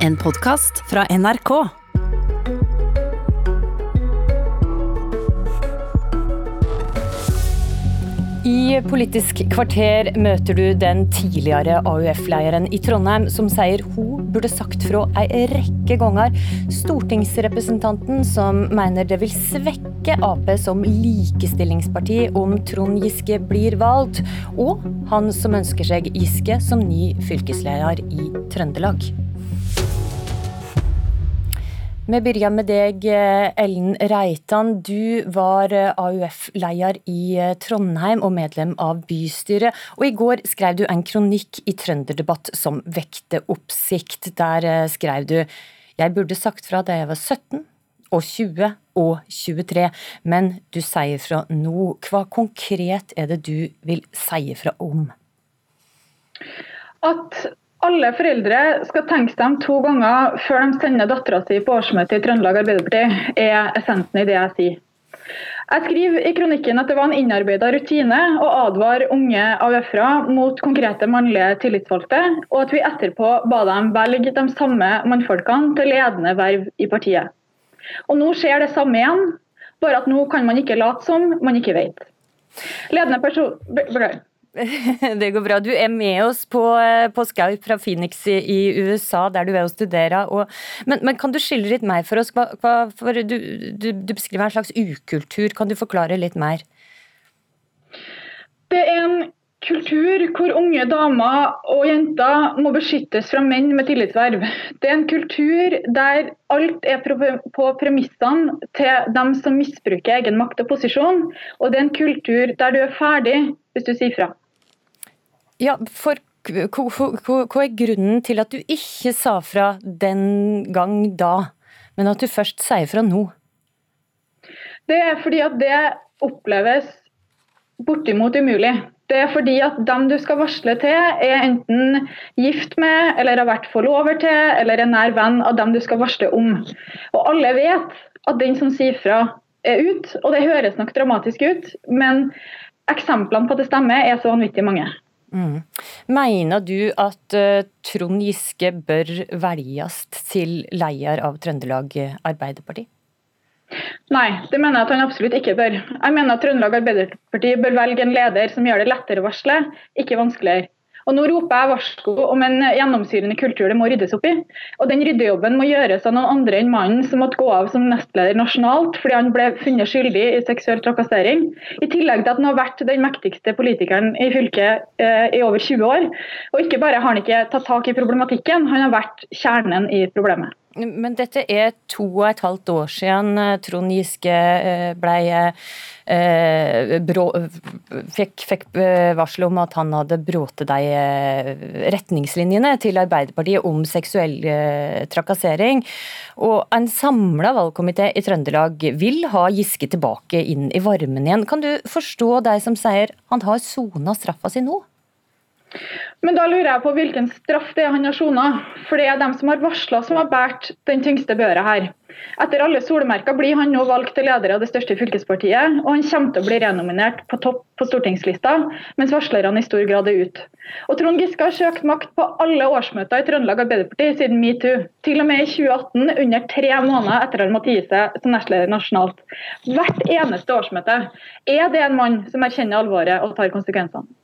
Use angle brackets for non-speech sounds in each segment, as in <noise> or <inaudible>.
En podkast fra NRK. I Politisk kvarter møter du den tidligere AUF-lederen i Trondheim som sier hun burde sagt fra ei rekke ganger. Stortingsrepresentanten som mener det vil svekke Ap som likestillingsparti om Trond Giske blir valgt. Og han som ønsker seg Giske som ny fylkesleder i Trøndelag. Vi begynner med deg, Ellen Reitan. Du var AUF-leder i Trondheim og medlem av bystyret. Og i går skrev du en kronikk i Trønderdebatt som vekte oppsikt. Der skrev du jeg burde sagt fra da jeg var 17 og 20 og 23, men du sier fra nå. Hva konkret er det du vil si fra om? At alle foreldre skal tenke seg om to ganger før de sender dattera si på årsmøte i Trøndelag Arbeiderparti, er essensen i det jeg sier. Jeg skriver i kronikken at det var en innarbeida rutine å advare unge AUF-ere mot konkrete mannlige tillitsvalgte, og at vi etterpå ba dem velge de samme mannfolkene til ledende verv i partiet. Og nå skjer det samme igjen, bare at nå kan man ikke late som man ikke vet. Ledende person... <laughs> Det går bra. Du er med oss på, på Skype fra Phoenix i, i, USA, der du er og studerer. Og, men, men, kan du skille litt mer for oss? Hva, hva, for du, du, du, beskriver en slags ukultur. Kan du forklare litt mer? Det er en kultur hvor unge damer og jenter må beskyttes fra menn med tillitsverv. Det er en kultur der alt er på premissene til dem som misbruker egen makt og posisjon. Og det er en kultur der du er ferdig hvis du sier fra. Ja, for hva er grunnen til at du ikke sa fra den gang da, men at du først sier fra nå? Det er fordi at det oppleves bortimot umulig. Det er fordi at dem du skal varsle til, er enten gift med, eller har vært forlover til, eller er nær venn av dem du skal varsle om. Og alle vet at den som sier fra, er ut, og det høres nok dramatisk ut, men eksemplene på at det stemmer, er så vanvittig mange. Mm. Mener du at uh, Trond Giske bør velges til leder av Trøndelag Arbeiderparti? Nei, det mener jeg at han absolutt ikke bør. Jeg mener at Trøndelag Arbeiderparti bør velge en leder som gjør det lettere å varsle, ikke vanskeligere. Og Nå roper jeg varsko om en gjennomsyrende kultur det må ryddes opp i. Og Den ryddejobben må gjøres av noen andre enn mannen som måtte gå av som nestleder nasjonalt fordi han ble funnet skyldig i seksuell trakassering. I tillegg til at han har vært den mektigste politikeren i fylket eh, i over 20 år. Og ikke bare har han ikke tatt tak i problematikken, han har vært kjernen i problemet. Men dette er to og et halvt år siden eh, Trond Giske eh, ble, eh, fikk, fikk varsel om at han hadde bråte de retningslinjene til Arbeiderpartiet om seksuell trakassering. Og en samla valgkomité i Trøndelag vil ha Giske tilbake inn i varmen igjen. Kan du forstå de som sier han har sona straffa si nå? Men da lurer jeg på hvilken straff det er han har sona. For det er dem som har varsla som har båret den tyngste børa her. Etter alle solmerker blir han nå valgt til leder av det største fylkespartiet, og han kommer til å bli renominert på topp på stortingslista, mens varslerne i stor grad er ute. Og Trond Giske har søkt makt på alle årsmøter i Trøndelag Arbeiderparti siden metoo. Til og med i 2018, under tre måneder etter han måtte gi seg som nestleder nasjonalt. Hvert eneste årsmøte. Er det en mann som erkjenner alvoret og tar konsekvensene?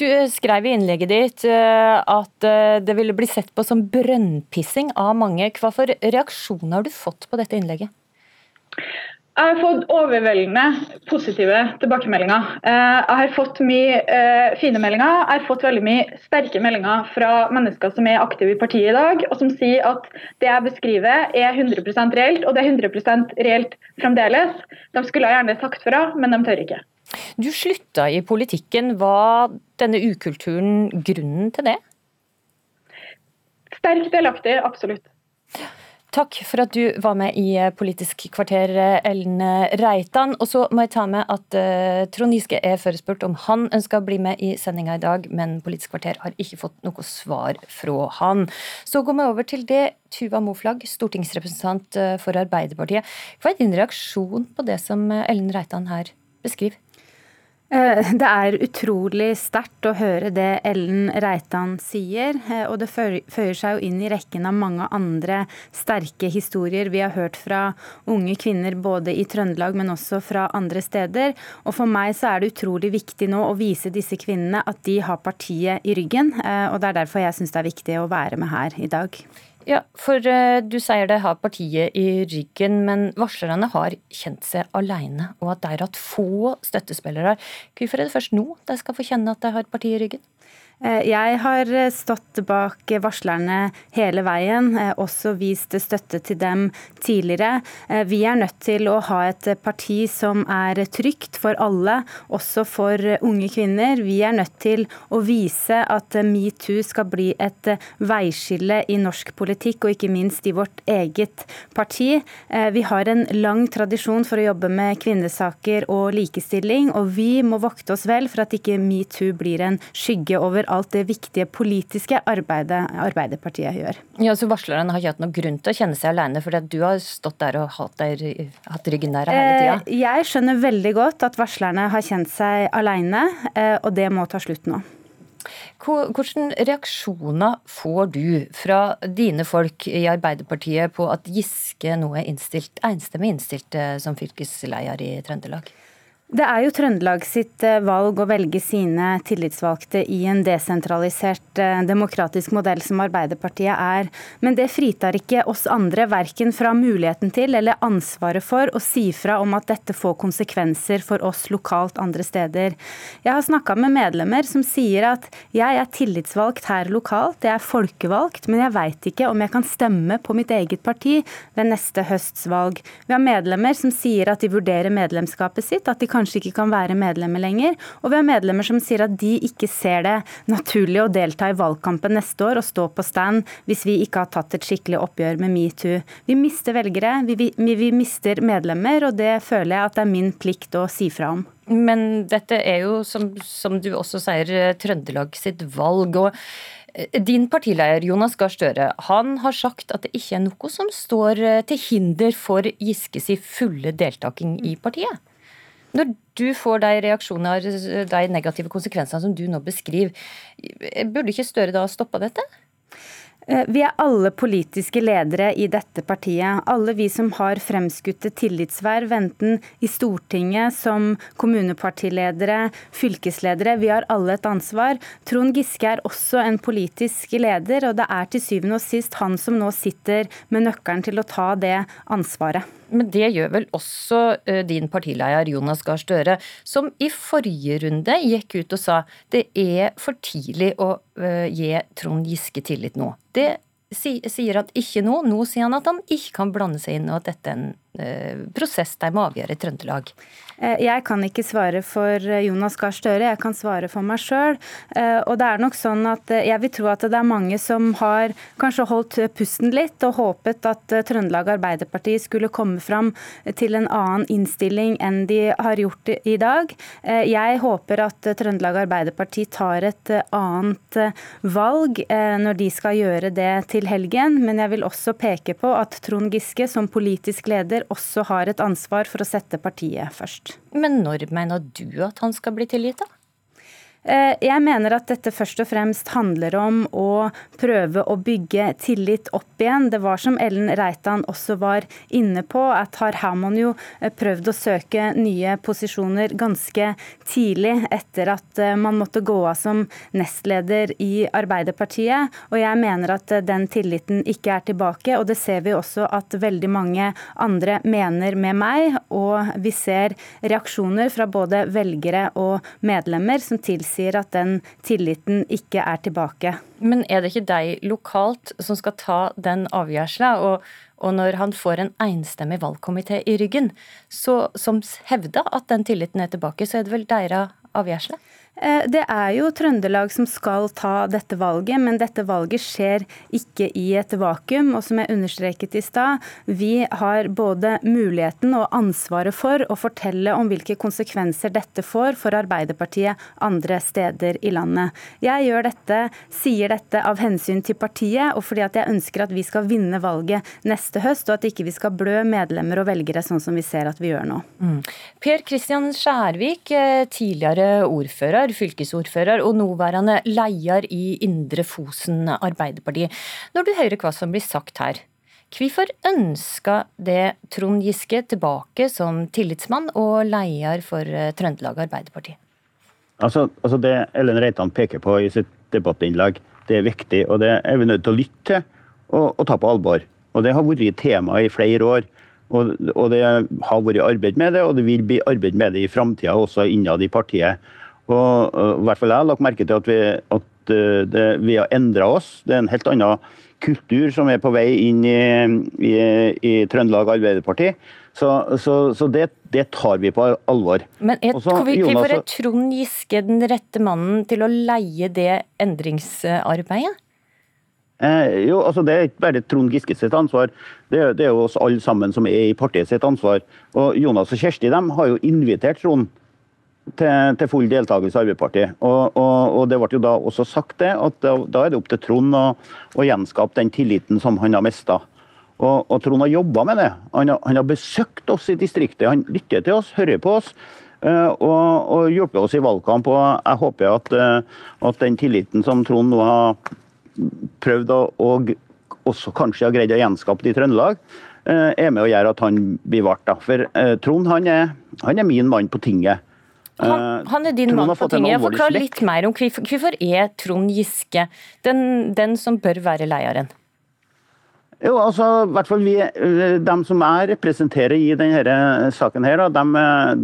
Du eh, skrev i innlegget ditt eh, at eh, det ville bli sett på som brønnpissing av mange. Hva for reaksjoner har du fått på dette innlegget? Jeg har fått overveldende positive tilbakemeldinger. Jeg har fått mye fine meldinger. Jeg har fått veldig mye sterke meldinger fra mennesker som er aktive i partiet i dag, og som sier at det jeg beskriver er 100% reelt, og det er 100% reelt fremdeles. De skulle gjerne sagt fra, men de tør ikke. Du slutta i politikken. Var denne ukulturen grunnen til det? Sterkt delaktig, absolutt. Takk for at du var med i Politisk kvarter, Ellen Reitan. Og så må jeg ta med at Trond Giske er forespurt om han ønsker å bli med i sendinga i dag, men Politisk kvarter har ikke fått noe svar fra han. Så går vi over til det. Tuva Moflag, stortingsrepresentant eh, for Arbeiderpartiet. Hva er din reaksjon på det som Ellen Reitan her beskriver? Eh, det er utrolig sterkt å høre det Ellen Reitan sier, eh, og det føyer seg jo inn i rekken av mange andre sterke historier vi har hørt fra unge kvinner både i Trøndelag, men også fra andre steder. Og For meg så er det utrolig viktig nå å vise disse kvinnene at de har partiet i ryggen, eh, og det er derfor jeg syns det er viktig å være med her i dag. Ja, for uh, du sier det har partiet i ryggen, men varslerne har kjent seg alene, og at de har hatt få støttespillere. Hvorfor er det først nå de skal få kjenne at de har partiet i ryggen? Eh, jeg har eh, stått bak varslerne hele veien, eh, også vist støtte til dem tidligere. Vi er nødt til å ha et parti som er trygt for alle, også for unge kvinner. Vi er nødt til å vise at metoo skal bli et veiskille i norsk politikk, og ikke minst i vårt eget parti. Vi har en lang tradisjon for å jobbe med kvinnesaker og likestilling, og vi må vokte oss vel for at ikke metoo blir en skygge over alt det viktige politiske arbeidet Arbeiderpartiet gjør. Ja, så Varslerne har ikke hatt noen grunn til å kjenne seg alene, for du har stått der og hatt, der, hatt ryggen der hele tida? Eh, jeg skjønner veldig godt at varslerne har kjent seg alene, eh, og det må ta slutt nå. Hvilke reaksjoner får du fra dine folk i Arbeiderpartiet på at Giske nå er innstilt, enstemmig innstilt eh, som fylkesleder i Trøndelag? Det er jo Trøndelag sitt eh, valg å velge sine tillitsvalgte i en desentralisert eh, demokratisk modell som Arbeiderpartiet er. Men det fritar ikke oss andre verken fra muligheten til eller ansvaret for å si fra om at dette får konsekvenser for oss lokalt andre steder. Jeg har snakka med medlemmer som sier at jeg er tillitsvalgt her lokalt, jeg er folkevalgt, men jeg veit ikke om jeg kan stemme på mitt eget parti ved neste høsts valg. Vi har medlemmer som sier at de vurderer medlemskapet sitt, at de kan kanskje ikke kan være medlemmer lenger. Og vi har medlemmer som sier at de ikke ser det naturlig å delta i valgkampen neste år og stå på stand hvis vi ikke har tatt et skikkelig oppgjør med metoo. Vi mister velgere, vi, vi, vi mister medlemmer, og det føler jeg at det er min plikt å si fra om. Men dette er jo, som, som du også sier, Trøndelag sitt valg. og eh, din partileder Jonas Gahr Støre han har sagt at det ikke er noe som står eh, til hinder for Giskes fulle deltaking i partiet. Når du får de reaksjonene, de negative konsekvensene som du nå beskriver, burde ikke Støre da stoppa dette? Eh, vi er alle politiske ledere i dette partiet. Alle vi som har fremskutte tillitsverv, enten i Stortinget, som kommunepartiledere, fylkesledere. Vi har alle et ansvar. Trond Giske er også en politisk leder, og det er til syvende og sist han som nå sitter med nøkkelen til å ta det ansvaret. Men det gjør vel også eh, din partileder Jonas Gahr Støre, som i forrige runde gikk ut og sa det er for tidlig å eh, gi Trond Giske tillit nå. Det sier han ikke nå. Nå sier han at han ikke kan blande seg inn, og at dette er en prosess de må avgjøre i Trøndelag? Eh, jeg kan ikke svare for eh, Jonas Gahr Støre, jeg kan svare for meg sjøl. Og det er nok sånn at jeg vil tro at det er mange som har kanskje holdt pusten litt og håpet at Trøndelag Arbeiderparti skulle komme fram til en annen innstilling enn de har gjort i dag. Jeg håper at Trøndelag Arbeiderparti tar et annet valg når de skal gjøre det til helgen, men jeg vil også peke på at Trond Giske som politisk leder leder også har et ansvar for å sette partiet først. Men når mener du at han skal bli tilgitt, da? Eh, jeg mener at dette først og fremst handler om å prøve å bygge tillit opp igjen. Det var som Ellen Reitan også var inne på, at har man jo eh, prøvd å søke nye posisjoner ganske tidlig etter at eh, man måtte gå av som nestleder i Arbeiderpartiet. Og jeg mener at den tilliten ikke er tilbake, og det ser vi også at veldig mange andre mener med meg. Og vi ser reaksjoner fra både velgere og medlemmer som tilsier tilsier at den tilliten ikke er tilbake. Men er det ikke deg lokalt som skal ta den avgjørelsen? Og, og, når han får en enstemmig valgkomité i ryggen, så, som hevder at den tilliten er tilbake, så er det vel deres avgjørelse? Eh, det er jo Trøndelag som skal ta dette valget, men dette valget skjer ikke i et vakuum. Og som jeg understreket i stad, vi har både muligheten og ansvaret for å fortelle om hvilke konsekvenser dette får for Arbeiderpartiet andre steder i landet. Jeg gjør dette, sier dette av hensyn til partiet, og fordi at jeg ønsker at vi skal vinne valget neste høst, og at ikke vi skal blø medlemmer og velgere sånn som vi ser at vi gjør nå. Mm. Per Kristian Skjærvik, eh, tidligere tidligere ordfører, fylkesordfører og nåværende leder i Indre Fosen Arbeiderparti. Når du hører hva som blir sagt her, hvorfor ønska det Trond Giske tilbake som tillitsmann og leder for eh, Trøndelag Arbeiderparti? Altså, altså Det Ellen Reitan peker på i sitt debattinnlegg, det er viktig, og det er vi nødt til å lytte til og, og ta på alvor. Og Det har vært tema i flere år. Og, og, det har vært arbeid med det, og det vil bli arbeid med det i framtida også innad i partiet. Og, og, i hvert fall Jeg har lagt merke til at vi, at eh, det, vi har endra oss. Det er en helt annen kultur som er på vei inn i, i, i Trøndelag Arbeiderparti. Så, så, så det, det, tar vi på alvor. Men er, Også, hvorfor er Trond Giske den rette mannen til å leie det endringsarbeidet? Eh, jo, altså Det er ikke bare Trond Giske sitt ansvar, det er, det er jo oss alle sammen som er i partiet sitt ansvar. Og Jonas og Kjersti dem har jo invitert Trond til, til full deltakelse i Arbeiderpartiet. Og, og, og, det ble jo da også sagt det, at da, da er det opp til Trond å, å gjenskape den tilliten som han har mista. Og, og, Trond har jobba med det. Han har, han har, besøkt oss i distriktet. Han lytter til oss, hører på oss. Uh, og, hjelper oss i valgkamp. og Jeg håper at, uh, at den tilliten som Trond nå har prøvd å og også kanskje har greid å gjenskape det i Trøndelag, uh, er med å gjøre at han blir vart. For Trond han er, han er min mann på tinget. Han, han, er din mann på tinget. Forklar litt mer om hvorfor, hvorfor er Trond Giske den, den som bør være lederen? Jo, altså, i hvert fall vi, eh, De som jeg representerer i denne saken, her, de,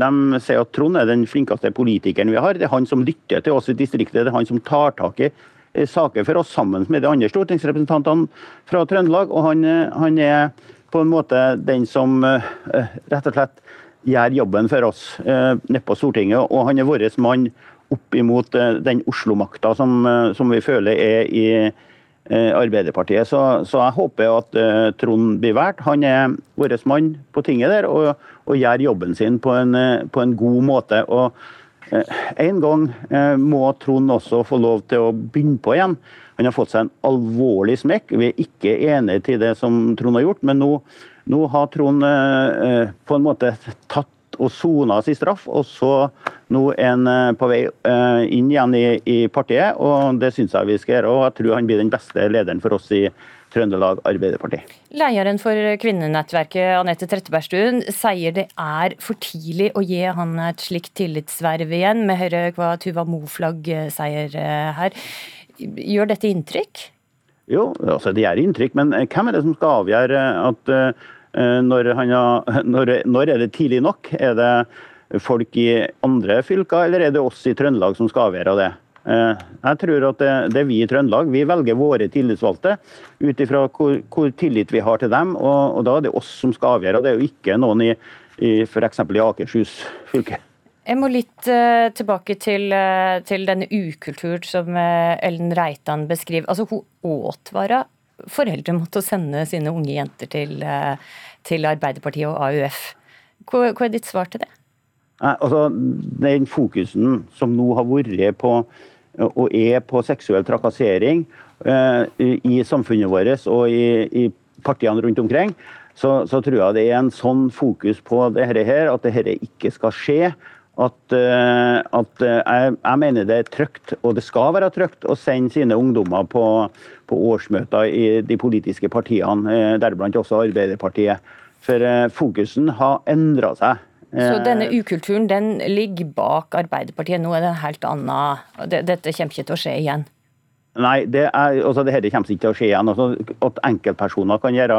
de sier at Trond er den flinkeste politikeren vi har. Det er han som lytter til oss i distriktet, det er han som tar tak i eh, saker for oss sammen med de andre stortingsrepresentantene fra Trøndelag. og han, eh, han er på en måte den som rett og slett gjør jobben for oss eh, nede på Stortinget. Og han er vår mann opp imot eh, den Oslo-makta som, eh, som, vi føler er i eh, Arbeiderpartiet. Så, så, jeg håper at eh, Trond blir valgt. Han er vår mann på tinget der og, og gjør jobben sin på en, eh, på en god måte. Og en gang må Trond også få lov til å begynne på igjen. Han har fått seg en alvorlig smekk. Vi er ikke enige til det som Trond har gjort, men nå nå har Trond eh, eh, på en måte tatt og sona sin straff, og så nå er han eh, på vei inn igjen i, i partiet. og Det syns jeg vi skal gjøre. og Jeg tror han blir den beste lederen for oss i Trøndelag Arbeiderparti. Lederen for kvinnenettverket, Anette Trettebergstuen, sier det er for tidlig å gi han et slikt tillitsverv igjen. Vi hører hva Tuva Moflag sier her. Gjør dette inntrykk? Jo, altså det gjør inntrykk, men hvem er det som skal avgjøre at når, når, har, <laughs> når, når, er det tidlig nok? Er det folk i andre fylker, eller er det oss i Trøndelag som skal avgjøre det? Eh, jeg tror at det, det, er vi i Trøndelag. Vi velger våre tillitsvalgte ut ifra hvor, hvor, tillit vi har til dem. Og, og, da er det oss som skal avgjøre. Det er jo ikke noen i, i f.eks. i Akershus fylke. Jeg må litt uh, tilbake til, uh, til denne ukulturen som uh, Ellen Reitan beskriver. Altså, hun advarer foreldre mot å sende sine unge jenter til, eh, til Arbeiderpartiet og AUF. Hva, hva, er ditt svar til det? Altså, Den fokusen som nå har vært på og er på seksuell trakassering uh, i samfunnet vårt og i, partiene rundt omkring, så, så, tror jeg det er en sånn fokus på dette her, at dette ikke skal skje at, eh, at eh, jeg, jeg, mener det er trygt, og det skal være trygt, å sende sine ungdommer på, på årsmøter i de politiske partiene, eh, deriblant også Arbeiderpartiet. For fokusen har endra seg. Så denne ukulturen den ligger bak Arbeiderpartiet? Nå er det en helt annen Dette kommer ikke til å skje igjen? Nei, det er, altså, dette kommer ikke til å skje igjen. Altså, at enkeltpersoner kan gjøre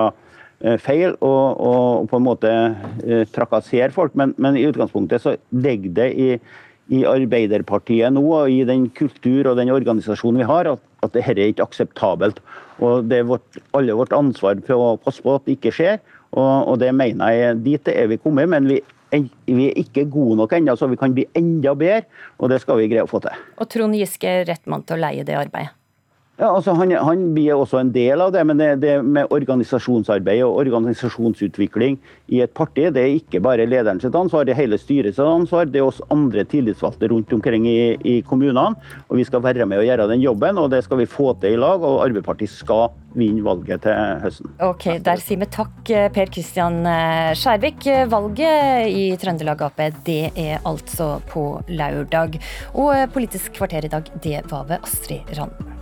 Eh, feil og, og, på en måte eh, trakassere folk, men, men, i utgangspunktet så ligger det i, i, Arbeiderpartiet nå og i den kultur og den organisasjonen vi har, at, at dette er ikke akseptabelt. Og Det er vårt, alle vårt ansvar for å passe på at det ikke skjer. Og, og det mener jeg Dit er vi kommet, men vi, vi er ikke gode nok ennå, så vi kan bli enda bedre. Og det skal vi greie å få til. Og Trond Giske er rett mann til å leie det arbeidet? Ja, altså han, han, blir også en del av det, men det, det, med organisasjonsarbeid og organisasjonsutvikling i et parti, det er ikke bare lederens ansvar, det er hele styrets ansvar. Det er oss andre tillitsvalgte rundt omkring i, i, kommunene. og Vi skal være med og gjøre den jobben, og det skal vi få til i lag. og Arbeiderpartiet skal vinne valget til høsten. Ok, Der sier vi takk, Per Kristian Skjærvik. Valget i Trøndelag Ap det er altså på lørdag. Og Politisk kvarter i dag, det var ved Astrid Randen.